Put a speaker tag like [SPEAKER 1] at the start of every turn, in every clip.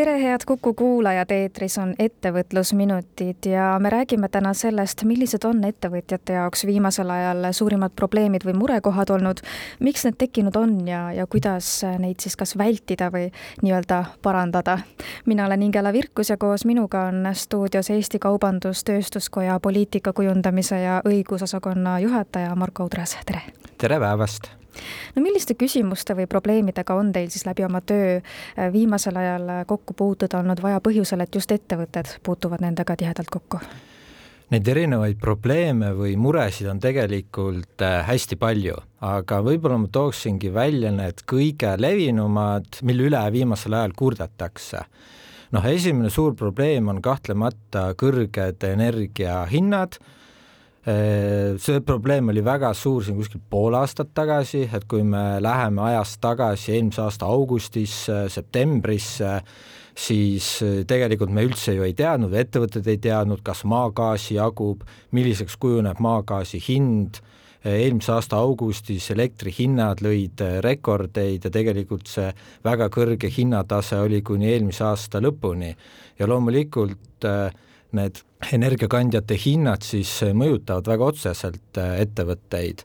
[SPEAKER 1] tere, head Kuku kuulajad, eetris on ettevõtlusminutid ja me räägime täna sellest, millised on ettevõtjate jaoks viimasel ajal suurimad probleemid või murekohad olnud, miks need tekkinud on ja, ja kuidas neid siis kas vältida või nii-öelda parandada. mina olen Ingela Virkus ja koos minuga on stuudios Eesti Kaubandus-Tööstuskoja poliitika kujundamise ja õigusosakonna juhataja Marko Udras, tere!
[SPEAKER 2] tere päevast!
[SPEAKER 1] No milliste küsimuste või probleemidega on teil siis läbi oma töö äh, viimasel ajal äh, kokku puutuda olnud vaja põhjusel, et just ettevõtted puutuvad nendega tihedalt kokku?
[SPEAKER 2] Neid erinevaid probleeme või muresid on tegelikult äh, hästi palju, aga võib-olla ma tooksingi välja need kõige levinumad, mille üle viimasel ajal kurdetakse. noh, esimene suur probleem on kahtlemata kõrged energiahinnad see probleem oli väga suur siin kuskil pool aastat tagasi, et kui me läheme ajas tagasi eelmise aasta augustisse, septembrisse, siis äh, tegelikult me üldse ju ei teadnud, ettevõtted ei teadnud, kas maagaasi jagub, milliseks kujuneb maagaasi hind, äh, eelmise aasta augustis elektrihinnad lõid rekordeid ja tegelikult see väga kõrge hinnatase oli kuni eelmise aasta lõpuni. Ja loomulikult äh, need energiakandjate hinnad siis mõjutavad väga otseselt äh, ettevõtteid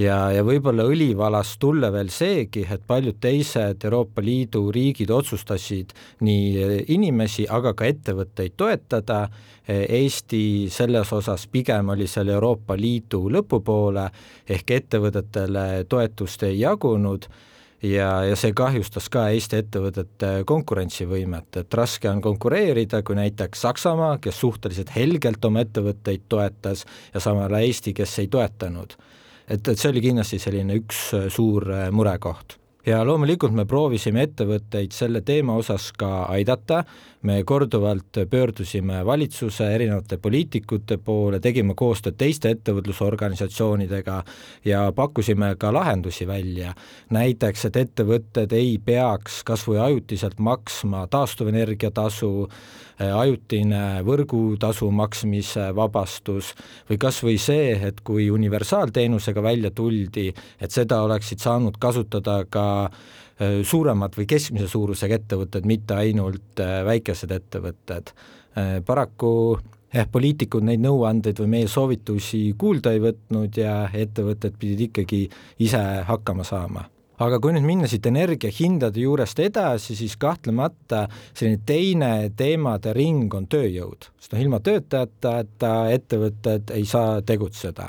[SPEAKER 2] ja, ja võib-olla õlivalast tulla veel seegi, et paljud teised Euroopa Liidu riigid otsustasid nii äh, inimesi, aga ka ettevõtteid toetada. Eesti selles osas pigem oli seal Euroopa Liidu lõpupoole ehk ettevõtetele toetust ei jagunud ja, ja see kahjustas ka Eesti ettevõtete konkurentsivõimet, et raske on konkureerida, kui näiteks Saksamaa, kes suhteliselt helgelt oma ettevõtteid toetas, ja samal ajal Eesti, kes ei toetanud. et, et see oli kindlasti selline üks suur murekoht ja loomulikult me proovisime ettevõtteid selle teema osas ka aidata, me korduvalt pöördusime valitsuse erinevate poliitikute poole, tegime koostööd teiste ettevõtlusorganisatsioonidega ja pakkusime ka lahendusi välja. näiteks, et ettevõtted ei peaks kas või ajutiselt maksma taastuvenergia tasu, ajutine võrgutasu maksmise vabastus või kas või see, et kui universaalteenusega välja tuldi, et seda oleksid saanud kasutada ka Äh, suuremad või keskmise suurusega ettevõtted, mitte ainult äh, väikesed ettevõtted. Äh, paraku jah, poliitikud neid nõuandeid või meie soovitusi kuulda ei võtnud ja ettevõtted pidid ikkagi ise hakkama saama aga kui nüüd minna siit energiahindade juurest edasi, siis kahtlemata selline teine teemade ring on tööjõud, sest noh, ilma töötajata ettevõtted ei saa tegutseda.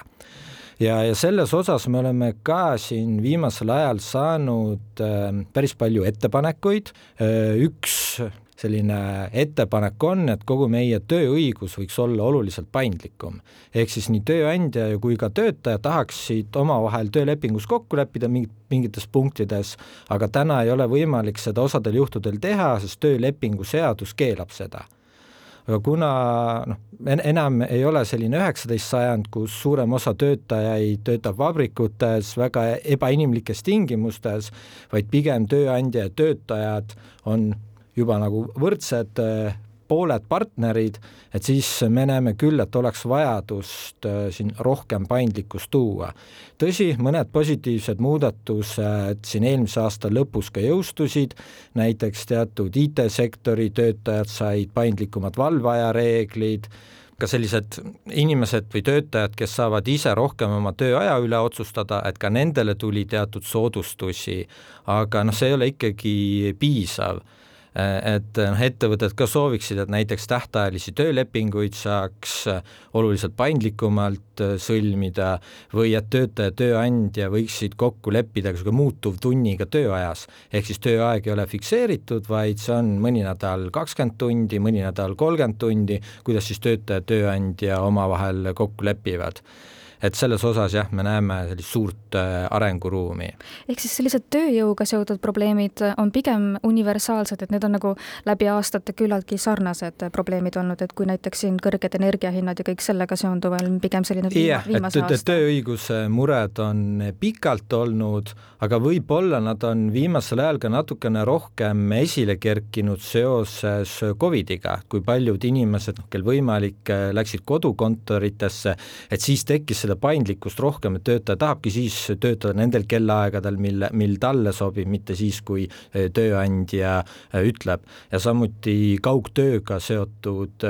[SPEAKER 2] Ja, ja selles osas me oleme ka siin viimasel ajal saanud äh, päris palju ettepanekuid. Äh,, üks selline ettepanek on, et kogu meie tööõigus võiks olla oluliselt paindlikum. ehk siis nii tööandja kui ka töötaja tahaksid omavahel töölepingus kokku leppida mingit, mingites punktides, aga täna ei ole võimalik seda osadel juhtudel teha, sest töölepingu seadus keelab seda aga kuna noh, enam ei ole selline üheksateist sajand, kus suurem osa töötajaid töötab vabrikutes väga ebainimlikes tingimustes, vaid pigem tööandja ja töötajad on juba nagu võrdsed pooled partnerid, et siis me näeme küll, et oleks vajadust äh, siin rohkem paindlikkust tuua. tõsi, mõned positiivsed muudatused siin eelmise aasta lõpus ka jõustusid, näiteks teatud IT-sektori töötajad said paindlikumad valveaja reeglid, ka sellised inimesed või töötajad, kes saavad ise rohkem oma tööaja üle otsustada, et ka nendele tuli teatud soodustusi, aga noh, see ei ole ikkagi piisav Äh, et noh, ettevõtted ka sooviksid, et näiteks tähtajalisi töölepinguid saaks äh, oluliselt paindlikumalt äh, sõlmida või et töötaja, tööandja võiksid kokku leppida ka niisugune muutuvtunniga tööajas. ehk siis tööaeg ei ole fikseeritud, vaid see on mõni nädal kakskümmend tundi, mõni nädal kolmkümmend tundi, kuidas siis töötaja, tööandja omavahel kokku lepivad et selles osas jah, me näeme sellist suurt arenguruumi.
[SPEAKER 1] ehk siis sellised tööjõuga seotud probleemid on pigem universaalsed, et need on nagu läbi aastate küllaltki sarnased probleemid olnud, et kui näiteks siin kõrged energiahinnad ja kõik sellega seonduv on pigem selline
[SPEAKER 2] jah, et tööõiguse mured on pikalt olnud, aga võib-olla nad on viimasel ajal ka natukene rohkem esile kerkinud seoses Covidiga, kui paljud inimesed, noh, kel võimalik, läksid kodukontoritesse, et siis tekkis seda paindlikkust rohkem, et töötaja tahabki siis töötada nendel kellaaegadel, mil, mil talle sobib, mitte siis, kui tööandja ütleb. ja samuti kaugtööga seotud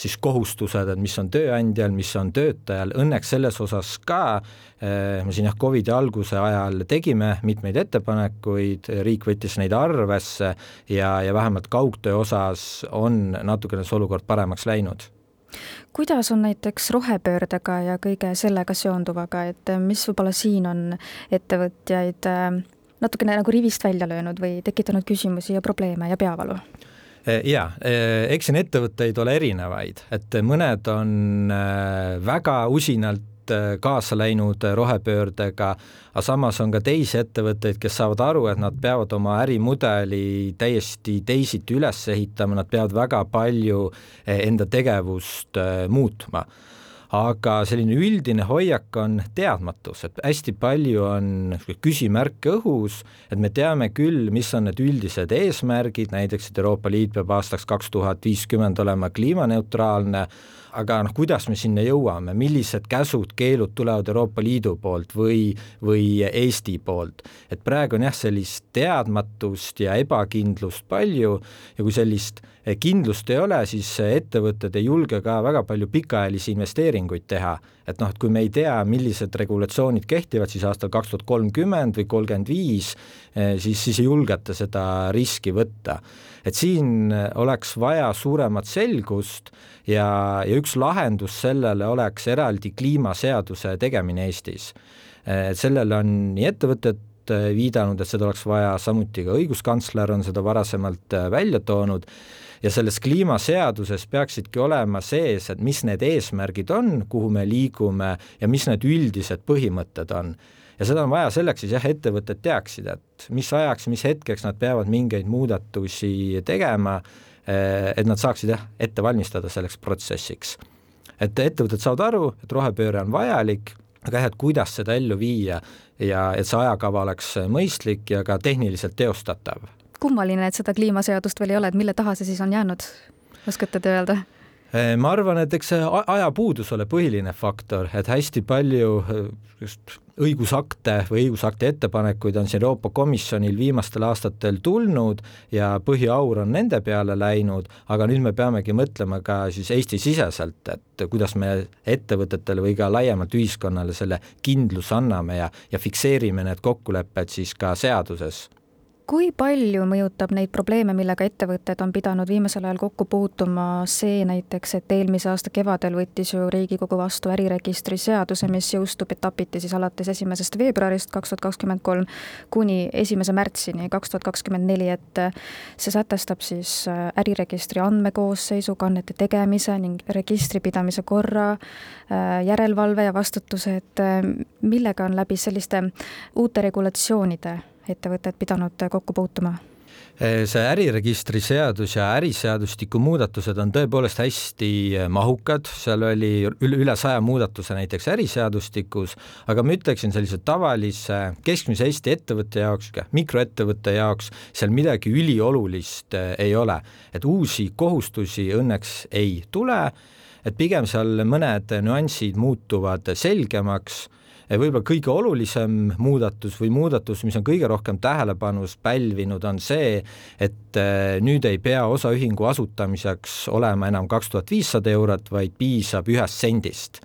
[SPEAKER 2] siis kohustused, et mis on tööandjal, mis on töötajal, õnneks selles osas ka me siin jah, Covidi alguse ajal tegime mitmeid ettepanekuid, riik võttis neid arvesse ja, ja vähemalt kaugtöö osas on natukene see olukord paremaks läinud
[SPEAKER 1] kuidas on näiteks rohepöördega ja kõige sellega seonduvaga, et mis võib-olla siin on ettevõtjaid äh, natukene nagu rivist välja löönud või tekitanud küsimusi ja probleeme ja peavalu?
[SPEAKER 2] Äh, jaa, eks siin ettevõtteid ole erinevaid, et mõned on väga usinalt kaasa läinud äh, rohepöördega, aga samas on ka teisi ettevõtteid, kes saavad aru, et nad peavad oma ärimudeli täiesti teisiti üles ehitama, nad peavad väga palju äh, enda tegevust muutma. Aga selline üldine hoiak on teadmatus, et hästi palju on küsimärke õhus, et me teame küll, mis on need üldised eesmärgid, näiteks et Euroopa Liit peab aastaks kaks tuhat viiskümmend olema kliimaneutraalne, aga noh, kuidas me sinna jõuame, millised käsud-keelud tulevad Euroopa Liidu poolt või, või Eesti poolt. et praegu on jah, sellist teadmatust ja ebakindlust palju ja kui sellist kindlust ei ole, siis ettevõtted ei julge ka väga palju pikaajalisi investeeringuid teha. et noh, et kui me ei tea, millised regulatsioonid kehtivad siis aastal kaks tuhat kolmkümmend või kolmkümmend viis, eh, siis, siis ei julgeta seda riski võtta et siin oleks vaja suuremat selgust ja, ja üks lahendus sellele oleks eraldi kliimaseaduse tegemine Eestis. sellele on nii ettevõtted viidanud, et seda oleks vaja, samuti ka õiguskantsler on seda varasemalt välja toonud ja selles kliimaseaduses peaksidki olema sees, et mis need eesmärgid on, kuhu me liigume ja mis need üldised põhimõtted on ja seda on vaja selleks siis jah, ettevõtted teaksid, et mis ajaks, mis hetkeks nad peavad mingeid muudatusi tegema, eh, et nad saaksid jah, ette valmistada selleks protsessiks. et ettevõtted saavad aru, et rohepööre on vajalik, aga jah, et kuidas seda ellu viia ja et see ajakava oleks mõistlik ja ka tehniliselt teostatav.
[SPEAKER 1] kummaline, et seda kliimaseadust veel ei ole, et mille taha see siis on jäänud, oskate te öelda?
[SPEAKER 2] Eh, ma arvan, et eks see ajapuudus ole põhiline faktor, et hästi palju eh, just õigusakte või õigusakti ettepanekuid on siin Euroopa Komisjonil viimastel aastatel tulnud ja põhiaur on nende peale läinud, aga nüüd me peamegi mõtlema ka siis Eesti-siseselt, et kuidas me ettevõtetele või ka laiemalt ühiskonnale selle kindluse anname ja, ja fikseerime need kokkulepped siis ka seaduses
[SPEAKER 1] kui palju mõjutab neid probleeme, millega ettevõtted on pidanud viimasel ajal kokku puutuma, see näiteks, et eelmise aasta kevadel võttis ju Riigikogu vastu äriregistri seaduse, mis jõustub etapiti siis alates esimesest veebruarist kaks tuhat kakskümmend kolm kuni esimese märtsini kaks tuhat kakskümmend neli, et see sätestab siis äh, äriregistri andmekoosseisu, kannete tegemise ning registri pidamise korra, äh, järelevalve ja vastutuse, et äh, millega on läbi selliste uute regulatsioonide ettevõtted pidanud kokku puutuma?
[SPEAKER 2] see äriregistri seadus ja äriseadustiku muudatused on tõepoolest hästi mahukad, seal oli üle saja muudatuse näiteks äriseadustikus, aga ma ütleksin sellise tavalise keskmise Eesti ettevõtte jaoks, mikroettevõtte jaoks seal midagi üliolulist eh, ei ole, et uusi kohustusi õnneks ei tule, et pigem seal mõned nüansid muutuvad selgemaks võib-olla kõige olulisem muudatus või muudatus, mis on kõige rohkem tähelepanust pälvinud, on see, et äh, nüüd ei pea osaühingu asutamiseks olema enam kaks tuhat viissada eurot, vaid piisab ühest sendist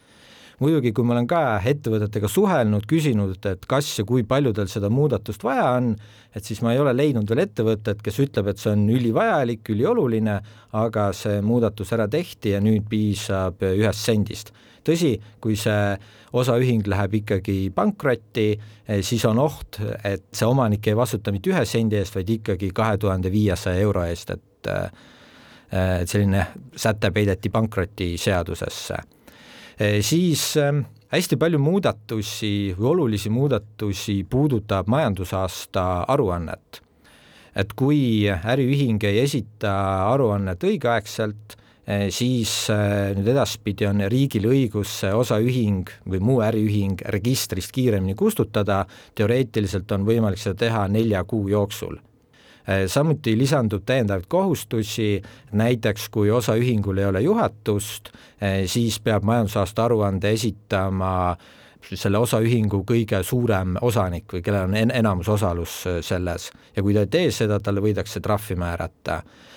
[SPEAKER 2] muidugi, kui ma olen ka ettevõtetega suhelnud, küsinud, et kas ja kui palju teil seda muudatust vaja on, et siis ma ei ole leidnud veel ettevõtet, kes ütleb, et see on ülivajalik, ülioluline, aga see muudatus ära tehti ja nüüd piisab ühest sendist tõsi, kui see osaühing läheb ikkagi pankrotti, eh, siis on oht, et see omanik ei vastuta mitte ühe sendi eest, vaid ikkagi kahe tuhande viiesaja euro eest, et eh, et selline säte peideti pankrotiseadusesse. Siis hästi palju muudatusi või olulisi muudatusi puudutab majandusaasta aruannet. et kui äriühing ei esita aruannet õigeaegselt, eh, siis eh, nüüd edaspidi on riigil õigus see osaühing või muu äriühing registrist kiiremini kustutada, teoreetiliselt on võimalik seda teha nelja kuu jooksul samuti lisandub täiendavaid kohustusi, näiteks kui osaühingul ei ole juhatust, siis peab majandusaasta aruande esitama selle osaühingu kõige suurem osanik või kellel on en enamusosalus äh, selles. Ja kui ta ei tee seda, talle võidakse trahvi määrata. äh,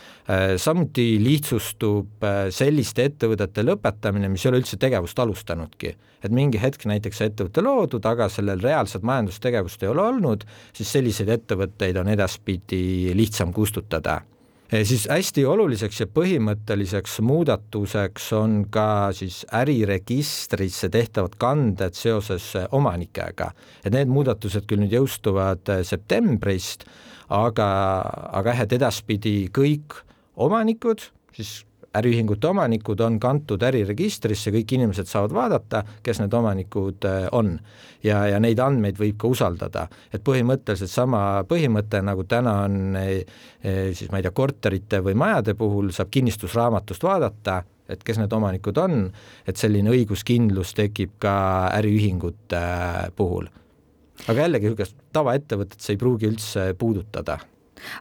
[SPEAKER 2] samuti lihtsustub äh, selliste ettevõtete lõpetamine, mis ei ole üldse tegevust alustanudki. et mingi hetk näiteks ettevõte loodud, aga sellel reaalset majandustegevust ei ole olnud, siis selliseid ettevõtteid on edaspidi lihtsam kustutada siis hästi oluliseks ja põhimõtteliseks muudatuseks on ka siis äriregistrisse tehtavad kanded seoses omanikega. et need muudatused küll nüüd jõustuvad septembrist, aga, aga jah, et edaspidi kõik omanikud, siis äriühingute omanikud on kantud äriregistrisse, kõik inimesed saavad vaadata, kes need omanikud äh, on. ja, ja neid andmeid võib ka usaldada, et põhimõtteliselt sama põhimõte, nagu täna on äh, äh, siis ma ei tea, korterite või majade puhul saab kinnistusraamatust vaadata, et kes need omanikud on, et selline õiguskindlus tekib ka äriühingute puhul. aga jällegi, niisugust tavaettevõtet see ei pruugi üldse puudutada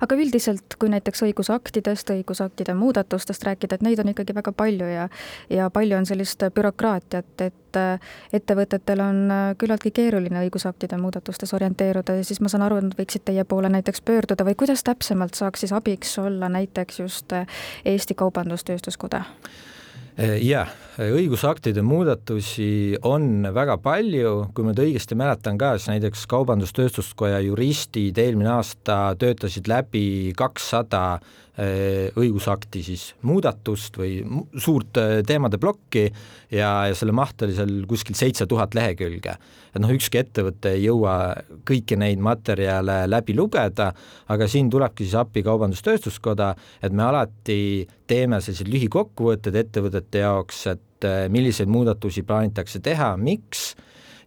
[SPEAKER 1] aga üldiselt, kui näiteks õigusaktidest, õigusaktide muudatustest rääkida, et neid on ikkagi väga palju ja ja palju on sellist bürokraatiat, et äh, ettevõtetel on äh, küllaltki keeruline õigusaktide muudatustes orienteeruda ja siis ma saan aru, et nad võiksid teie poole näiteks pöörduda või kuidas täpsemalt saaks siis abiks olla näiteks just äh, Eesti Kaubandus-Tööstuskoda?
[SPEAKER 2] Eh, jah, õigusaktide muudatusi on väga palju, kui ma nüüd õigesti mäletan ka, siis näiteks Kaubandus-Tööstuskoja juristid eelmine aasta töötasid läbi kakssada eh, õigusakti siis muudatust või suurt eh, teemade plokki ja, ja selle maht oli seal kuskil seitse tuhat lehekülge. et noh, ükski ettevõte ei jõua kõiki neid materjale läbi lugeda, aga siin tulebki siis appi Kaubandus-Tööstuskoda, et me alati teeme sellised lühikokkuvõtted ettevõtete jaoks, et eh, milliseid muudatusi plaanitakse teha, miks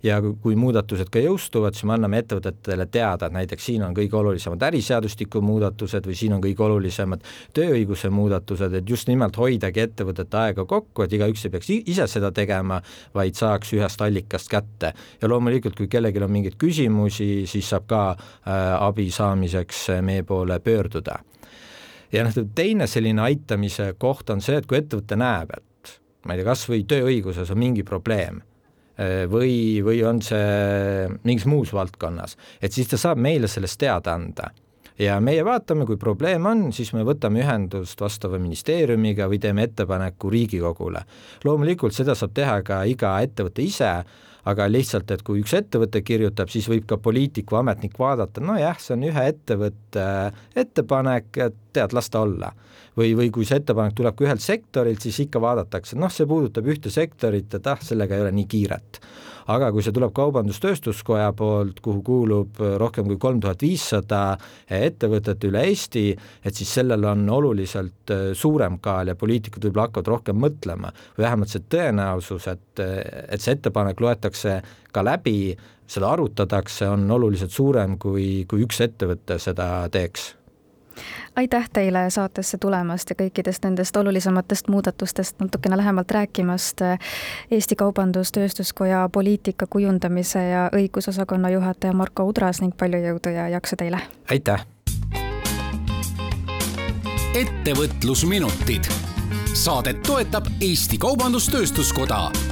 [SPEAKER 2] ja kui muudatused ka jõustuvad, siis me anname ettevõtetele teada, et näiteks siin on kõige olulisemad äriseadustiku muudatused või siin on kõige olulisemad tööõiguse muudatused, et just nimelt hoidagi ettevõtete aega kokku, et igaüks ei peaks ise seda tegema, vaid saaks ühest allikast kätte. ja loomulikult, kui kellelgi on mingeid küsimusi, siis saab ka äh, abi saamiseks meie poole pöörduda ja noh, teine selline aitamise koht on see, et kui ettevõte näeb, et ma ei tea, kas või tööõiguses on mingi probleem eh, või, või on see mingis muus valdkonnas, et siis ta saab meile sellest teada anda ja meie vaatame, kui probleem on, siis me võtame ühendust vastava ministeeriumiga või teeme ettepaneku Riigikogule. loomulikult seda saab teha ka iga ettevõte ise, aga lihtsalt, et kui üks ettevõte kirjutab, siis võib ka poliitik või ametnik vaadata, nojah, see on ühe ettevõtte ettepanek, et tead, las ta olla. või, või kui see ettepanek tuleb ka ühelt sektorilt, siis ikka vaadatakse, noh, see puudutab ühte sektorit, et ah, sellega ei ole nii kiiret aga kui see tuleb Kaubandus-Tööstuskoja poolt, kuhu kuulub rohkem kui kolm tuhat viissada ettevõtet üle Eesti, et siis sellel on oluliselt äh, suurem kaal ja poliitikud võib-olla hakkavad rohkem mõtlema. Või vähemalt see tõenäosus, et, et see ettepanek loetakse ka läbi, seda arutatakse, on oluliselt suurem, kui, kui üks ettevõte seda teeks
[SPEAKER 1] aitäh teile saatesse tulemast ja kõikidest nendest olulisematest muudatustest natukene lähemalt rääkimast. Eesti Kaubandus-Tööstuskoja poliitika kujundamise ja õigusosakonna juhataja Marko Udras ning palju jõudu ja jaksu teile!
[SPEAKER 2] aitäh!
[SPEAKER 3] ettevõtlusminutid. saadet toetab Eesti Kaubandus-Tööstuskoda